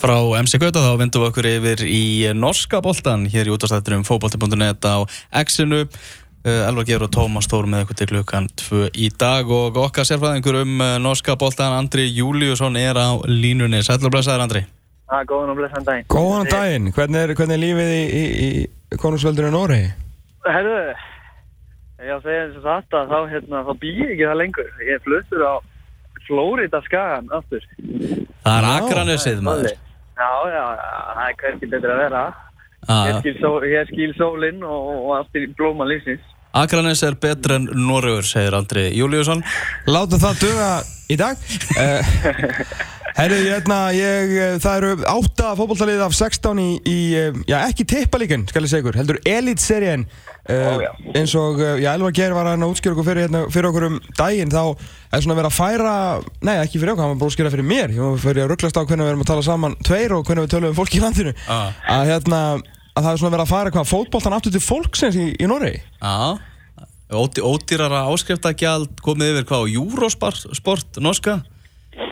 Frá MC Gauta þá vindum við okkur yfir í norska boltan hér í útastætturum fókbalti.net á X-inu. Uh, Elvar Geir og Tómas Tór með okkur til klukkan 2 í dag og okkar sérfræðingur um uh, norska boltan Andri Júliusson er á línunni. Sætla og blessaður Andri. Er góðan og blessan daginn. Góðan daginn, hvernig er, hvernig er lífið í, í, í konungsveldinu Nóri? Herru, ég á að segja eins og þetta, þá, hérna, þá býð ég ekki það lengur. Ég fluttur á Flórida skagan aftur. Það er. Akranessið maður. Já, já, það er hverki betur að vera. Ah, Ég skil, sólinn og, og aftur í blóma lífsins. Akraness er betur en Norröður, segir Andri Júliusson. Láta það duga í dag. Uh, Herru, hérna, ég, eh, það eru átta fótballtalið af 16 í, í eh, já, ekki tippalíkun, skal ég segja ykkur, heldur Elite-seríen. Ó, já. eins og, eh, já, Elvar Geir var hann að útskjöra okkur fyrir, hérna, fyrir okkur um daginn, þá er svona verið að færa, nei, ekki fyrir okkur, hann var bara að útskjöra fyrir mér. Ég var fyrir að rugglast á hvernig við erum að tala saman tveir og hvernig við tölum um fólk í landinu. Ah. Að, hérna, að það er svona verið að færa hvað, fótballtan aftur til fólksins í, í Noregi. Já, Ódý, ódýrara áskriftagjald komið yfir hvað á Eurosport norska.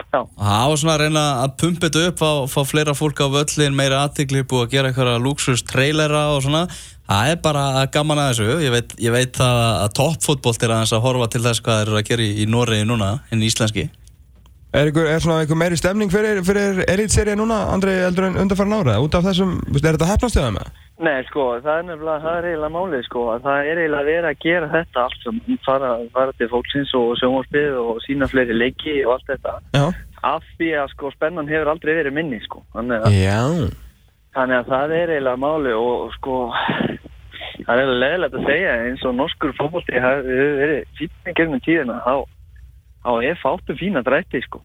Já, Það var svona að reyna að pumpa þetta upp fá, fá fleira fólk á völlin, meira aðtikli búið að gera eitthvað luxus trailera og svona. Það er bara gaman að þessu. Ég veit, ég veit að toppfótbolt er aðeins að horfa til þess hvað þeir eru að gera í, í Noregi núna en íslenski Er, ykkur, er svona einhver meiri stemning fyrir, fyrir Elite-seríu núna, Andri, eldur en undarfærin ára? Út af þessum, veist, er þetta hefnastöða með? nei, sko, það er nefnilega, það er eiginlega málið, sko, að það er eiginlega verið að gera þetta allt sem fara, fara til fólksins og sjónvarpið og sína fleiri leiki og allt þetta. Já. Af því að, sko, spennan hefur aldrei verið minni, sko. Þannig að Já. Þannig að það er eiginlega máli og, og sko það er leðilegt að segja eins og norskur fótbolti hafi verið fínni gegnum tíðina þá, þá er fátu fína drætti sko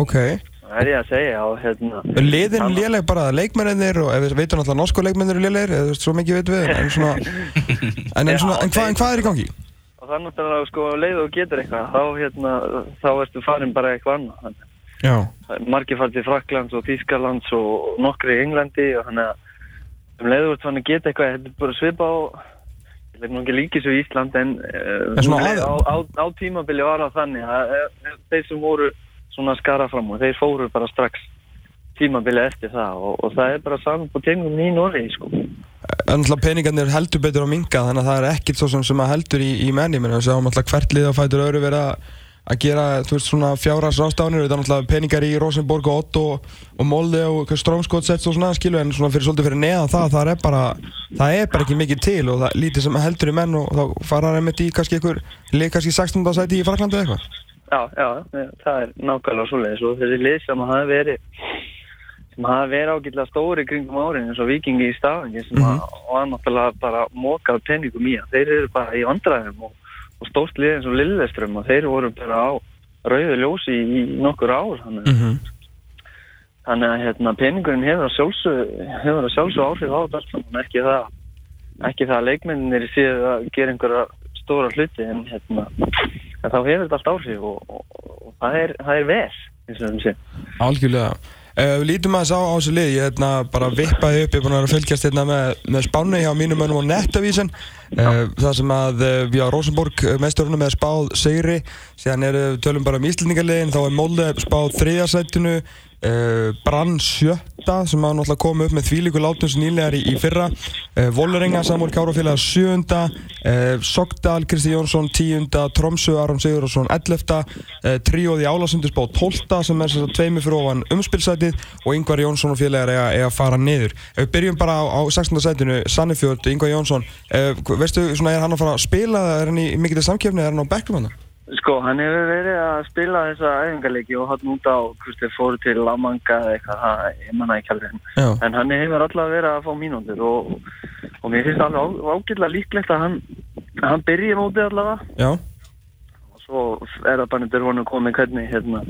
Ok. það er ég að segja og hérna Er liðin Þannig- léleg bara leikmennir og ef við veitum náttúrulega norsku leikmennir eru lélegir, eða svo mikið veitum við, en svona, en, en, svona, en, hvað, en hvað er í gangi? og það er náttúrulega sko leið og getur eitthvað þá hérna þá ertu farin bara eitthvað annað þannig Já. Það er margir farið til Fraklands og Þýskalands og nokkri í Englandi og þannig að um leiður út þannig að geta eitthvað þetta er bara svipa á veit nú ekki líkis við Ísland en, uh, á, á, á tímabili var það þannig að uh, þeir sem voru svona skara fram og þeir fóru bara strax tímabili eftir það og, og það er bara saman på tengum í Noregi sko. En náttúrulega peningarnir heldur betur á minga, þannig að það er ekkert svo sem, sem að heldur í, í menni, menn við sjáum náttúrulega hvert lið að fætur öðru vera að gera, þú veist, svona fjárhans rástafnir, þetta er náttúrulega peningar í Rosenborg og Otto og Molde og Strömskottsets og svona, skilu, en svona fyrir svolítið fyrir neðan það, það er bara, það er bara ekki mikið til og það lítið sem heldur í menn og þá fara hann einmitt í kannski einhver, lið kannski 16. sæti í Fraklandi eða eitthvað. Já, já, það er nákvæmlega svoleiðis og þessi lið sem hafa verið sem hafa verið ágætlega stóri kringum árin eins og vikingi í stafangi sem mm var náttúrulega bara mókað peningum í að þeir eru bara í vandræðum og, og stórt lið eins og Lilleström og þeir voru bara á rauðu ljósi í nokkur ár þannig, Mm -hmm. þannig að hérna, peningurinn hefur að sjálfsög sjálfsög áhrif á þetta ekki það, ekki það að leikmenninir séu að gera einhverja stóra hluti en hérna en þá hefur þetta allt áhrif og, og, og það, er, það er og þeim sé Algjörlega. Uh, við lítum aðeins á, á þessu lið, ég hérna bara vippaði upp, ég er búin að vera að fylgjast hérna með, með spánu hjá mínum mönnum á Nettavísin uh, það sem að uh, við á Rosenborg meðstörunum er spáð Sigri, síðan er tölum bara um Íslendingarliðin, þá er Molde spáð þriðarsættinu, Brann sjötta sem að náttúrulega koma upp með þvílíku látum sem nýlegar í, í fyrra uh, Vollerenga, Samúl Kárafélag sjöunda, uh, Sogdal, Kristi Jónsson tíunda, Tromsö, Aron Sigurðarsson ellefta, uh, tríóði Álasundur spáð tólta sem er þess að tveimi fyrir ofan umspilsætið og Yngvar Jónsson og félagar eiga, eiga að fara niður. Við byrjum bara á, á 16. sætinu, Sannifjörð, Yngvar Jónsson, veistu, svona, er hann að fara að spila, er hann í mikið samkefni, er hann á bekkum hann? Sko, hann hefur verið að spila þessa æfingarleiki og hann út á hvort þeir fóru til La Manga eða eitthvað, það, ég manna ekki alveg Já. en hann hefur alltaf verið að fá mínútur og, og mér finnst alveg ágætlega líklegt að hann, hann byrji mótið allavega Já, og svo er það bara nýttur honum komið hvernig hérna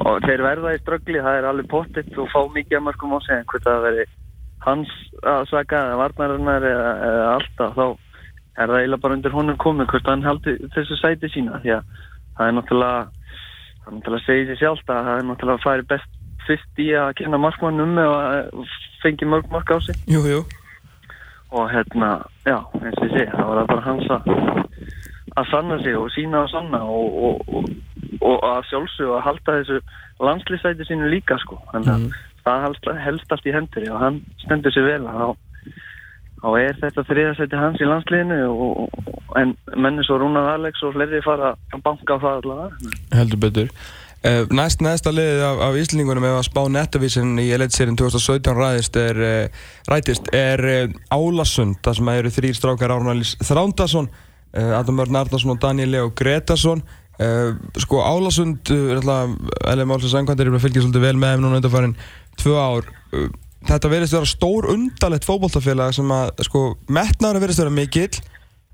og þeir verða í ströggli, það er alveg pottitt og fá mikið að markum á sig en hvort það veri hans að saka eða varnarinnar eða, eða alltaf þá er það eiginlega bara undir honum komið hvort hann haldi þessu sæti sína því að það er náttúrulega það er náttúrulega segið sér sjálft að það er náttúrulega að færi best fyrst í að kenna markmann um eða fengi mörg mark á sig. Jú, jú. og hérna, já, eins og ég segi, það var bara hans að að sanna sig og sína og sanna og, og, og, og að sjálfsög að halda þessu landslýsæti sínu líka sko. Þannig að það helst, helst allt í hendur og hann stendur sér vel og er þetta þriðasæti hans í landsliðinu og, og, en menni svo Rúnar Alex og fleiri fara að banka á það allavega. Heldur betur. Uh, næst næsta liðið af, af Íslingunum ef að spá nettavísin í Elitserien 2017 ræðist er, uh, rætist er uh, Álasund, það sem eru þrýr strákar Árnalís Þrándarsson, Adam Örn Arnarsson og Daniel Leo Gretarsson. Sko Álasund, eða málsins angvandir, er að fylgja svolítið vel með ef núna undan farin tvö ár þetta verðist að vera stór undalett fókbóltafélag sem að sko metnaður verðist að vera mikill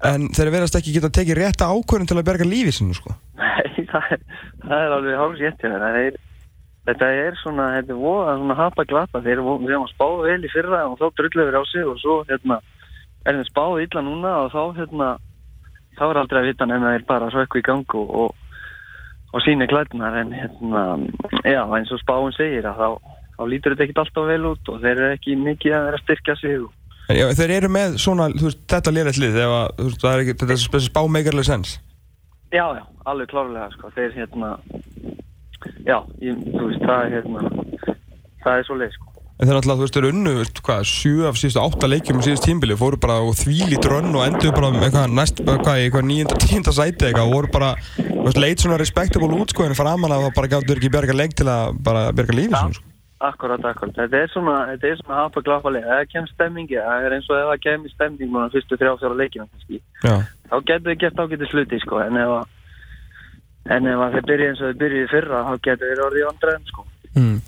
en þeir verðast ekki geta tekið rétta ákvörðin til að berga lífið sinu sko. Nei, það er, það er alveg hálf sétt þetta er svona þetta er voða svona hapa glata þeir eru spáð vel í fyrra og þá drullu við á sig og svo hérna er þeim spáð illa núna og þá hérna þá er aldrei að vita nefn að er bara svökku í gang og, og, síni glætunar en hérna já eins og spáðun segir að þá þá lítur þetta ekkert alltaf vel út og þeir eru ekki mikið að vera að styrkja sig. En já, þeir eru með svona, veist, þetta veist, það er ekki, þetta er spesið spá megarlega sens? Já, já, alveg klárlega, sko, þeir hérna, já, ég, þú veist, það er hérna, það er svo leið, sko. En þeir náttúrulega, þú veist, þeir unnu, hvað, sjú af síðustu átta leikjum og síðust tímbili, fóru bara og þvíli drönn og endur bara eitthvað næst, hvað, eitthvað nýjunda, tíunda sæti eitthvað og voru bara, þú veist, leit svona respektabúl út, sko, en framan að það bara gáttu ekki berga leik til að bara berga lífið, svona, sko. Akkurat, akkurat. Þetta er svona, þetta er svona hafa glafalið. Það kemur stemmingi, það er eins og ef það kemur stemming múna fyrstu þrjá-fjóra leikina kannski. Já. Þá getur við gett ágætið sluti, sko, en ef að, en ef að þeir byrja eins og þeir byrjuði fyrra, þá getur þeir orðið vandræðin, sko. Mm.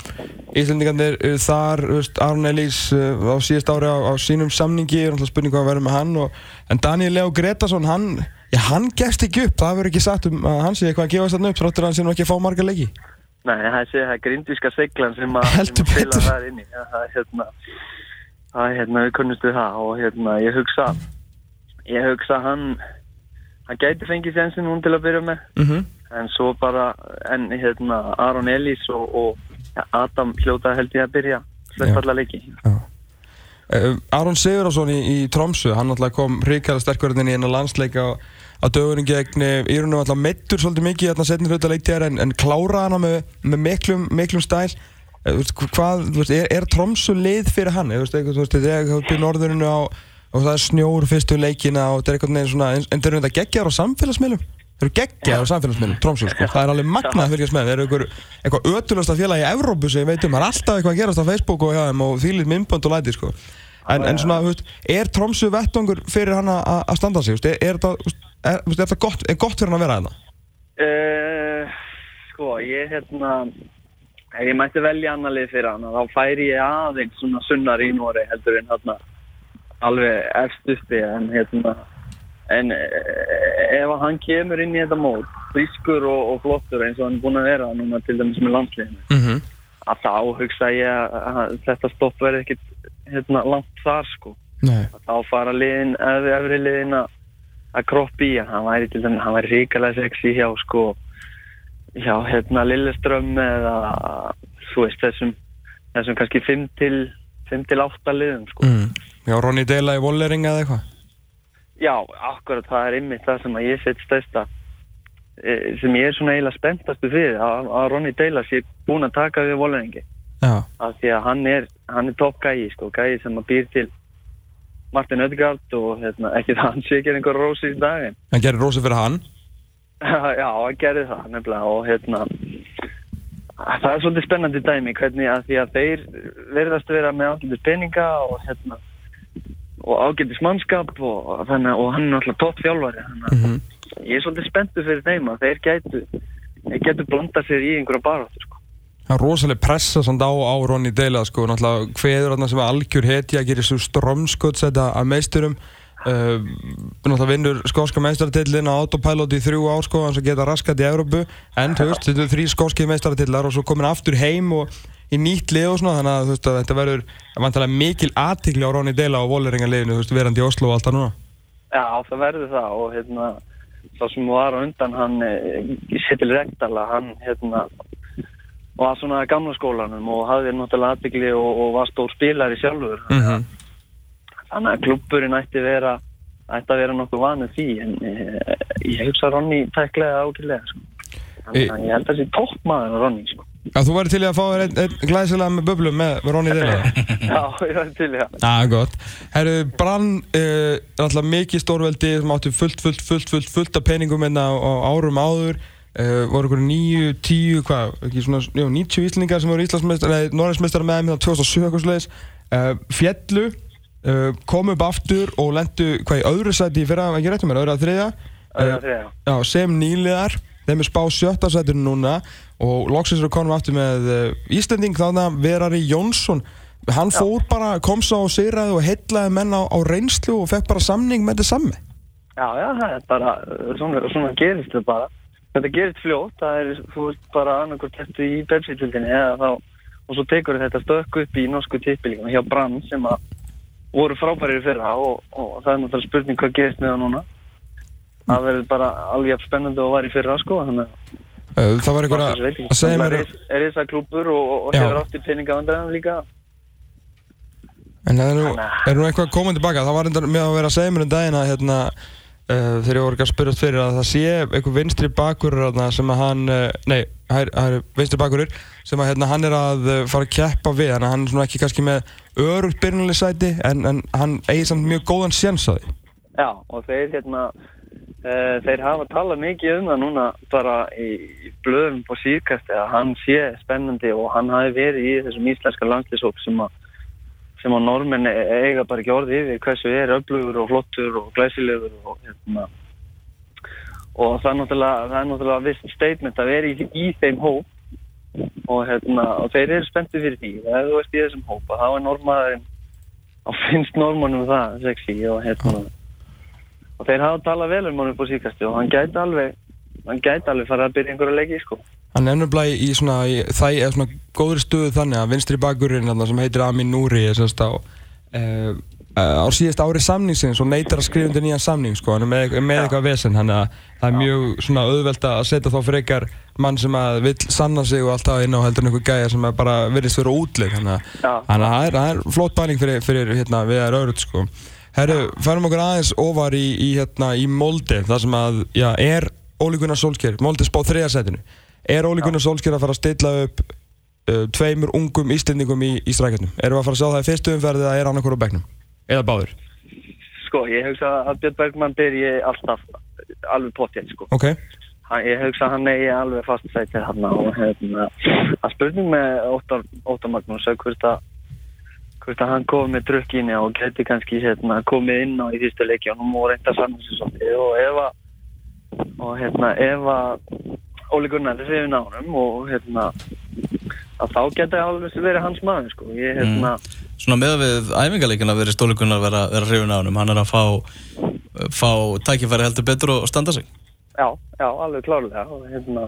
Íslandingarnir þar, veist, Arne Elís á síðast ári á, á sínum samningi, er náttúrulega spurning hvað að vera með hann og, en Daniel Leo Gretarsson, hann, já, hann gefst ekki upp, það verður ekki sagt um að hann sé eitthvað að gefa þess Nei, það sé það er grindvíska seglan sem að spila það inn í það er hérna það er hérna, við kunnustu það og hérna, ég hugsa ég hugsa hann hann gæti fengið sensin hún til að byrja með. Mm -hmm. en svo bara en hérna, Aron Elís og, og ja, Adam hljóta held ég að byrja sleppalla leiki uh, Aron Sigurðarsson í, í Tromsø hann alltaf kom ríkala sterkverðin í eina landsleika og að dögurinn gegn Írunum alltaf meittur svolítið mikið þarna setnir hluta leiktíðar en, en klára hana með, með miklum, miklum stæl hvað, veist, er, er Tromsø lið fyrir hann? Þú veist, þetta er byrjun orðurinu á og það er snjór fyrstu leikina og þetta er eitthvað neina svona, en þeir eru þetta geggjar á samfélagsmiðlum þeir eru geggjar á samfélagsmiðlum, Tromsø sko. það er alveg magnað að fylgjast með þeir eru eitthvað, eitthvað ötulasta félag í Evrópu sem ég veit um það er alltaf eitthvað að gerast á Facebook og, og þýlir minnbönd og læti sko. En, en svona, veist, er Tromsø vettangur fyrir hann að standa sig? Er, er það Er, er það gott, er gott fyrir hann að vera hérna? Uh, sko, ég hérna ef ég mætti velja annar lið fyrir hann þá færi ég aðeins svona sunnar í Nóri heldur en hérna alveg uppi en hérna en ef hann kemur inn í þetta mót frískur og, og flottur eins og hann er búin að vera núna til dæmis með landsliðinu mm -hmm. að þá hugsa ég að þetta stopp verði ekkit hérna langt þar sko. Nei. að þá fara liðin, efri liðin að að kroppi í hann væri til dæmis, hann væri ríkilega sexy hjá sko hjá hérna Lilleström eða þú veist þessum þessum kannski 5 til 5 til 8 liðum sko. Mm. Já, Ronny Deila í Vollering eða eitthvað? Já, akkurat það er ymmið það sem að ég sett stæsta sem ég er svona eiginlega spenntastu fyrir að, að Ronny Deila sé búin að taka við Volleringi Já. Af því að hann er, hann er topp gæi sko, gæi sem að býr til Martin Ödegard og hérna, ekki það hann sé ekki einhver rósi í daginn. Hann gerir rósi fyrir hann? Já, hann gerir það nefnilega og hérna það er svolítið spennandi dæmi hvernig að því að þeir verðast vera með ágætis peninga og hérna og ágætis mannskap og, þannig, og hann er alltaf topp þjálfari mm -hmm. ég er svolítið spenntu fyrir þeim að þeir gætu þeir gætu blanda sér í einhverja baróttu sko. Það er rosalega pressa samt á, á Ronny Deila sko, náttúrulega hveður sem algjör heti að gera svo strömskottsetta að meisturum uh, náttúrulega vinnur skóska meistaratillin á autopilot í þrjú ár sko, hans að geta raskat í Európu en þú veist, þetta er þrý skóski meistaratillar og svo komin aftur heim og í nýtt lið og svona, þannig að, veist, að þetta verður vantilega mikil aðtikli á Ronny Deila og Voleringarliðinu, verandi í Oslo og allt það núna Já, það verður það og hérna, það sem var á undan hann, Sittil Rekdala, hann hérna var svona gamla skólanum og hafði náttúrulega aðbyggli og, og var stór spilari sjálfur mm -hmm. þannig að klubburinn ætti vera ætti að vera nokkuð vanið því en uh, ég hugsa að Ronny tæklega ákveðlega sko. þannig að ég held að það sé toppmaður Ronny sko. Já, þú væri til í að fá þér einn ein glæsilega með böblum með, með Ronny Dilla Já, ég var til í það Já, gott Herru, Brann uh, er alltaf mikið stórveldi sem áttu fullt, fullt, fullt, fullt, fullt af peningum hérna á, á árum áður uh, voru ykkur nýju, tíu, hvað, ekki svona, jú, 90 íslendingar sem voru Íslandsmeistar, nei, Norræsmeistar með þeim hérna 2007 eitthvað sliðis uh, fjellu, uh, komu upp aftur og lendu, hvað, í öðru sæti í fyrra, ekki réttum mér, öðru að þriðja? Já, sem nýliðar þeim er spá sjötta sætinu núna og loksins eru konum aftur með Íslanding þannig að Verari Jónsson. Hann fór bara, kom svo og sigraði og heitlaði menn á, á reynslu og fekk bara samning með þetta sammi. Já, já, það er bara, svona, svona gerist þetta bara. Þetta gerist fljótt, það er, þú veist, bara annarkort þetta í Pepsi-tildinni eða þá, og svo tekur þetta stökk upp í norsku tippilíkuna hjá Brann sem að voru frábærir í fyrra og, og það er náttúrulega spurning hvað gerist með það núna. Það verður bara alveg spennandi og var í fyrra, sko, þannig að uh, Það var einhver að, að segja mér er, er þess að klúpur og, og hefur átt í peningavandræðan líka. en það er nú, er nú eitthvað komið tilbaka það var að vera að segja mér um daginn að hérna Uh, þegar ég voru ekki að spyrjast fyrir að það sé einhver vinstri bakurur sem að hann, uh, nei, það er vinstri bakurur sem að hérna, hann er að uh, fara að keppa við, þannig að hann er svona ekki kannski með örugt byrjunlega sæti en, en hann eigi samt mjög góðan séns á því. Já, og þeir hérna uh, þeir hafa talað mikið um það núna bara í, blöðum på síðkast að hann sé spennandi og hann hafi verið í þessum íslenska landslýsóp sem að sem að normenn eiga bara ekki orði yfir hversu er öflugur og flottur og glæsilegur og hérna. Og það er náttúrulega, það er náttúrulega viss statement að vera í, í þeim hóp. Og hérna, og þeir eru spenntið fyrir því. Ef þú veist í þessum hóp að þá er normaðurinn og finnst normanum það sexy og hérna. Og þeir hafa talað vel um hann upp á síkasti og hann gæti alveg hann gæti alveg fara að byrja einhverju leiki sko Hann er nefnilega í svona, í, það er svona góðri stöðu þannig að vinstri bakurinn sem heitir Amin Nouri er sérst á, uh, á síðast ári samningsins og neytar að skrifa undir nýjan samning sko, hann er með, með eitthvað vesen, hann að það er mjög svona auðvelt að setja þá frekar mann sem að vill sanna sig og alltaf inn á heldur en einhver gæja sem að bara virðist vera útleg, hann að að það er, er flott bæning fyrir, fyrir hérna, við erum öðrut sko. Herru, færum okkur aðeins ofar í, í, hérna, í Molde, það sem að, já, er Óli Gunnar Solskjær, Molde spá þriðarsætinu Er Óli Gunnar Solskjær að fara að stilla upp uh, tveimur ungum íslendingum í, í strækjarnum? Erum við að fara að sjá það í fyrstu umferði eða er hann okkur á bekknum? Eða báður? sko, ég hugsa að Björn Bergman byrji alltaf alveg pottjætt sko Ok, hann, ég hugsa að hann eigi alveg fast sætið hann og hérna að spurning með Óttar, Óttar Magnús hvort að hvort að hann komið með drukkinni og geti kannski hérna, komið inn á í fyrstu leiki og reynda saman sér svolítið og ef að og hérna ef að Óli Gunnar er á honum og hérna að þá geti alveg verið hans maður sko. Ég hérna Svona með við æfingarleikina verið stólikunar vera, vera hrifin á honum, hann er að fá, fá tækifæri heldur betur og standa sig. Já, já, alveg klárlega. Og hérna,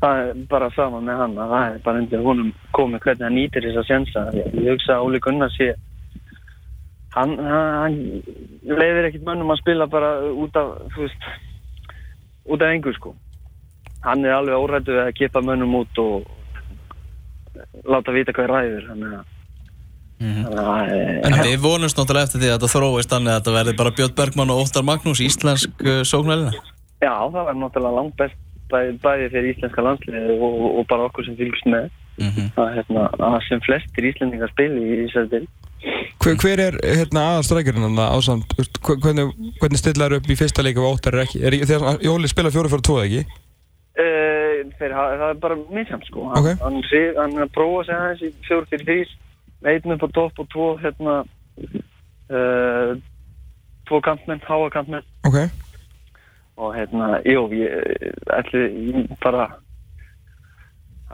það er bara sama með hann að það er bara undir honum komið hvernig hann nýtir þess að sjensa ég hugsa að Óli Gunnar sé hann, hann, hann leiðir ekkit mönnum að spila bara út af veist út af engu sko hann er alveg órættu við að kipa mönnum út og láta vita hvað er ræður þannig að þannig að það er En við vonumst náttúrulega eftir því að þetta þróist þannig að þetta verði bara Björn Bergman og Óttar Magnús íslensk uh, sóknælina. Já, það var náttúrulega langt best bæði, bæði fyrir íslenska landsliði og, og bara okkur sem fylgst með Mm -hmm. að, hérna, að sem flestir íslendingar spili í þessari del. hver, hver er hérna, aðalstrækjarinn hann ásamt, hvernig, hvernig stillar upp í fyrsta leik og óttar er ekki? Er, þegar Jóli spila fjóri fyrir tvoð ekki? Uh, þeir, það er bara misjæmt sko. Hann, Ok. hann, hann að prófa sig aðeins í fjór fyrir þrýr, einn upp á topp og tvo hérna, uh, tvo kantmenn, háa kantmenn Ok, og hérna, jú, ég ætli ég bara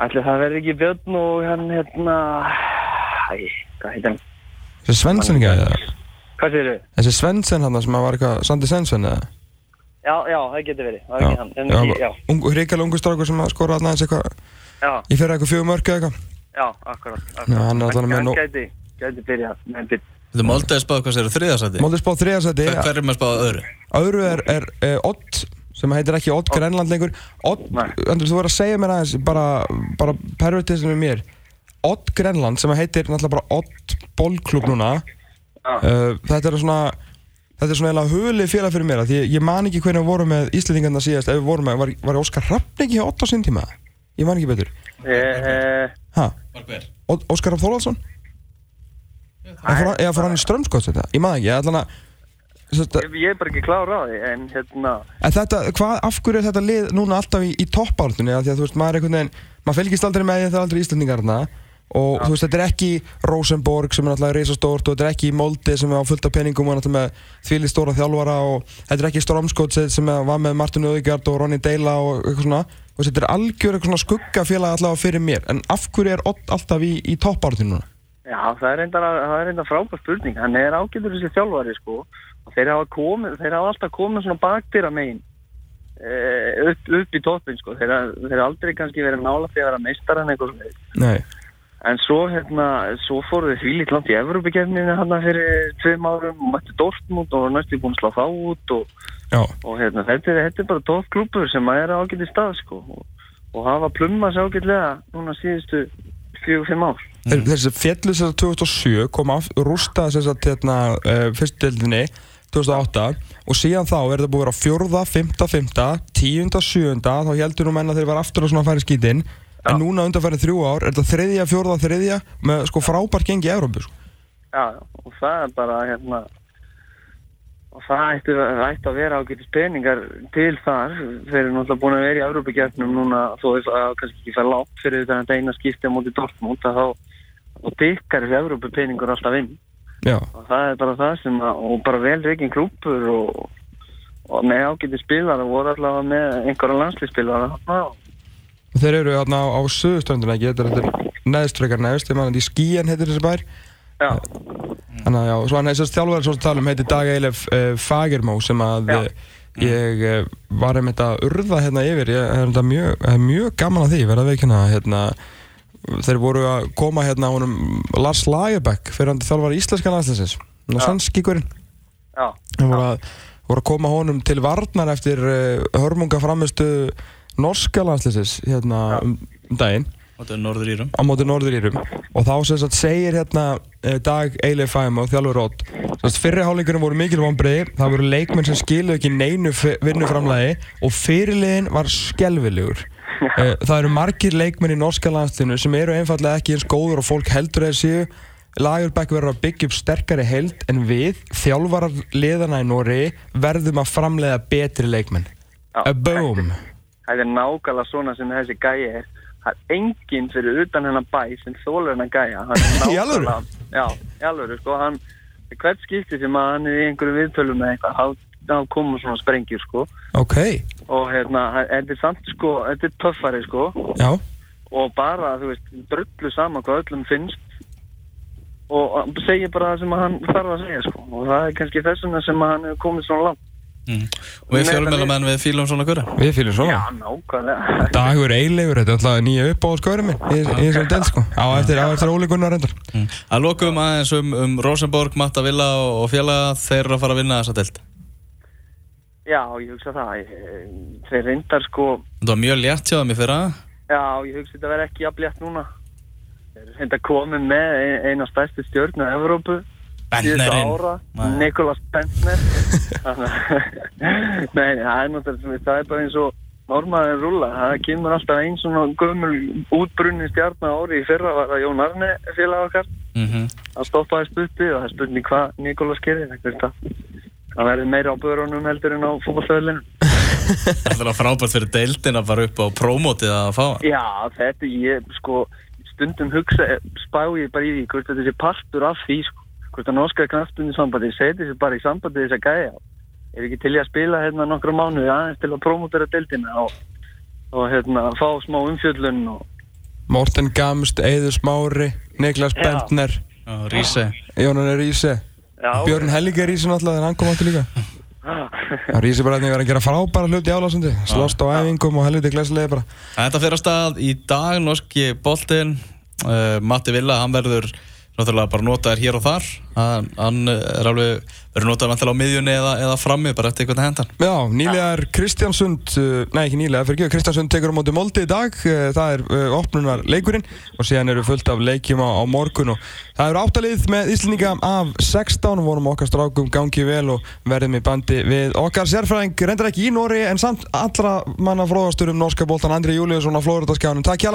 ætli það verði ekki Björn og hann hérna, æ, hvað heitir hann? þessi Svensson ekki að Hvað segir þau? Þessi Svensson hann sem var eitthvað, Sandi Svensson eða? Já, já, það getur verið, það er ekki hann, en ekki, já, Ungu, hrikalega ungu strákur sem að skora hann aðeins eitthvað já, í fyrir eitthvað fjögur mörg eða eitthvað já, akkurat, akkurat. Já, hann er allavega með Hann nóg- gæti, gæti byrjað með byrj. Þetta er Moldeið spáð hvað sér þriðarsæti. Móldið spáð þriðarsæti Hver, hver er spáð öðru? Öðru er, er uh, Odd sem heitir ekki Odd Grenland lengur Odd, Nei. Andri, þú verður að segja mér aðeins bara, bara pervertisum með mér Odd Grenland sem heitir náttúrulega bara Odd Bollklub núna Já. uh, Þetta er svona þetta er svona eiginlega hulið félag fyrir mér af Því ég, ég man ekki hvernig við vorum með Íslendingarna síðast Ef við vorum með, var, var Óskar Rapp ekki hjá 8 á sinn tíma? Ég man ekki betur Eh, Ha? Var hver? Ó- Óskar Rapp Þorvaldsson? Eða fór, hann í strömskott þetta? Ég man ekki, ég ætla að Sest, ég, er bara ekki klár á því, en hérna, En þetta, hvað, af hverju er þetta lið núna alltaf í, í toppártunni? Því að þú veist, maður er einhvern veginn, maður fylgist aldrei með því að það er aldrei Íslandingarna og þú veist, þetta er ekki Rosenborg sem er náttúrulega reisastórt og þetta er ekki Molde sem er á fullt af peningum og náttúrulega með þvíli stóra þjálfara og þetta er ekki Stromskott sem var með Martin Öðegard og Ronny Deila og eitthvað svona veist, þetta er algjör eitthvað svona skuggafélag allavega fyrir mér en af hverju er Ott alltaf í, í toppártunni núna? já, það er reyndar, það er reyndar frábær spurning. Hann er ágætur þessi þjálfari, sko. Og þeir hafa komið, þeir hafa alltaf komið svona bakdýra megin eh, upp, upp í toppin, sko. Þeir hafa aldrei kannski verið nála því að vera meistaran eitthvað En svo, hérna, svo fóru þið því lítið langt í Evrópikefninu hann fyrir tveim árum og mætti Dortmund og næstu búin að slá þá út og, og hérna, þetta, er, þetta er bara toppklúpur sem að er ágætt í stað, sko. Og, og hafa plumma sér ágætlega núna síðustu fjögur-fimm ár. Þeir, þessi fjallu þess að 2007 kom af, rústa þess að hérna, uh, fyrstdeldinni 2008 og síðan þá er þetta búið að vera fjórða, fymta, fymta, tíunda, sjöunda þá heldur nú menn að þeir var aftur að svona færi skítinn en núna undanfærið þrjú ár er þetta þriðja, fjórða, þriðja með sko frábært gengi í Európu sko. Já, og það er bara hérna og það ætti, það ætti að vera ágætis peningar til þar. Þeir eru náttúrulega búin að vera í Európa-gjarnum núna þó að kannski ekki fær látt fyrir þetta en eina skipti á móti Dortmund þá, dykkar þessi Európa-peningur alltaf inn. Já, og það er bara það sem að, og bara vel reygin klúpur og, og með ágætis spilar og voru allavega með einhverja landslýspilar og og þeir eru á, á söðustönduna ekki, þetta er, þetta er neðst frekar neðst, ég man að í skíjan heitir þessi bær. Já, Þannig að já, svo hann þessast þjálfari svo að tala um heitir Dag Eilef uh, Fagermó sem að Já. uh, ég uh, var einmitt að urða hérna yfir, ég er þetta mjög, mjög gaman að því, verða veikina hérna, þeir voru að koma hérna honum Lars Lagerbäck fyrir hann þjálfari íslenska landslæsins og sannskíkurinn. Já, hann voru að, voru að koma honum til varnar eftir uh, hörmunga framistu norska landslæsins hérna Já. um, daginn. Þetta er norður írum. Á og þá sem sagt segir hérna eh, Dag Eilif Fæm og þjálfur Rótt hálfleikurinn voru mikil vonbreiði það voru leikmenn sem skiluðu ekki neinu vinnuframlagi og fyrirliðin var skelvilegur Eh, það eru margir leikmenn í norska landstinu sem eru einfallega ekki eins góður og fólk heldur að séu. Lagerbæk verður að byggja upp sterkari held en við, þjálfarar liðana í Nóri verðum að framleiða betri leikmenn. A boom Það er nákvæmlega svona sem þessi gæi er. Það er enginn fyrir utan hennar bæ sem þólur hennar gæja. Í alvöru? Já, í alvöru, sko. Hann, hvert skipti sem að hann er í einhverju viðtölum með eitthvað, þá, komur svona sprengjur, sko. Ok, Og hérna, þetta er samt, sko, þetta er töffari, sko. já Og bara, þú veist, drullu saman hvað öllum finnst. Og segir bara það sem hann þarf að segja, sko. Og það er kannski þessuna sem hann hefur komið svona langt. Mm. Og við fjölmjölamenn við fýlum svona hverja Við fylgjum svona Já, nákvæmlega. Dagur Eilegur, þetta er alltaf nýja upp á skaurum minn í, þessum del sko á eftir, á eftir Óli Gunnar reyndar mm. Að lokum aðeins um, um Rosenborg, Matta Villa og, og félaga Þeir eru að fara að vinna þessa deild Já, ég hugsa það. Þeir reyndar, sko, Þetta var mjög létt hjá þeim í fyrra Já, ég hugsi þetta verði ekki jafnlétt núna. Þeir þetta komið með ein- eina stærsti stjórn á Evrópu Bentnerinn. Nikolas Bentner. Að- Nei, það er náttúrulega, það er bara eins og normaðin rúla. Það kemur alltaf einn svona gömul útbrunni stjárn á ári. Í fyrra var það Jón Arne félag okkar. mm -hmm. Það stoppaði stutti og það spurning hvað Nikolas gerir. Það, verður meira á börunum heldur en á fótballstöðlinu. Það er frábært fyrir deildin að fara upp á prómótið að fá Já, þetta ég sko stundum hugsa, spá ég bara í því hvort þetta sé partur af því sko hvort að norska knaftunni sambandi seti sér bara í sambandi þess að gæja. Er ekki til í að spila hérna nokkra mánuði aðeins til að promotera deildina og, og hérna fá smá umfjöllun og Morten Gamst, Eiður Smári Niklas. Bentner Ríse Jónan Ríse Já, Björn Helgi er Ríse náttúrulega en hann kom átti líka. Ríse bara einnig verið að gera frábæra hluti í álásandi slóst á æfingum og helviti glæsilega bara. Þetta fyrir að stað í dag, norski boltinn. Uh, Matti Villa, hann verður náttúrulega bara notaður hér og þar. Hann, hann er alveg verið notaður vantilega á miðjunni eða, eða frammi bara eftir einhvern hendan Já, nýlega er Kristjánsund, uh, nei ekki nýlega, fyrir ekki, Kristjánsund tekur á móti Moldi í dag, uh, það er opnunar leikurinn og síðan eru fullt af leikjum á, á morgun og það eru áttalið með Íslandinga af 16 og vonum okkar strákum gangi vel og verðum í bandi við okkar sérfræðing, reyndar ekki í Nóri en samt allra manna fróðastur um norska bóltan Andri Júliusson á Flóriðarskjánum. Takk hjá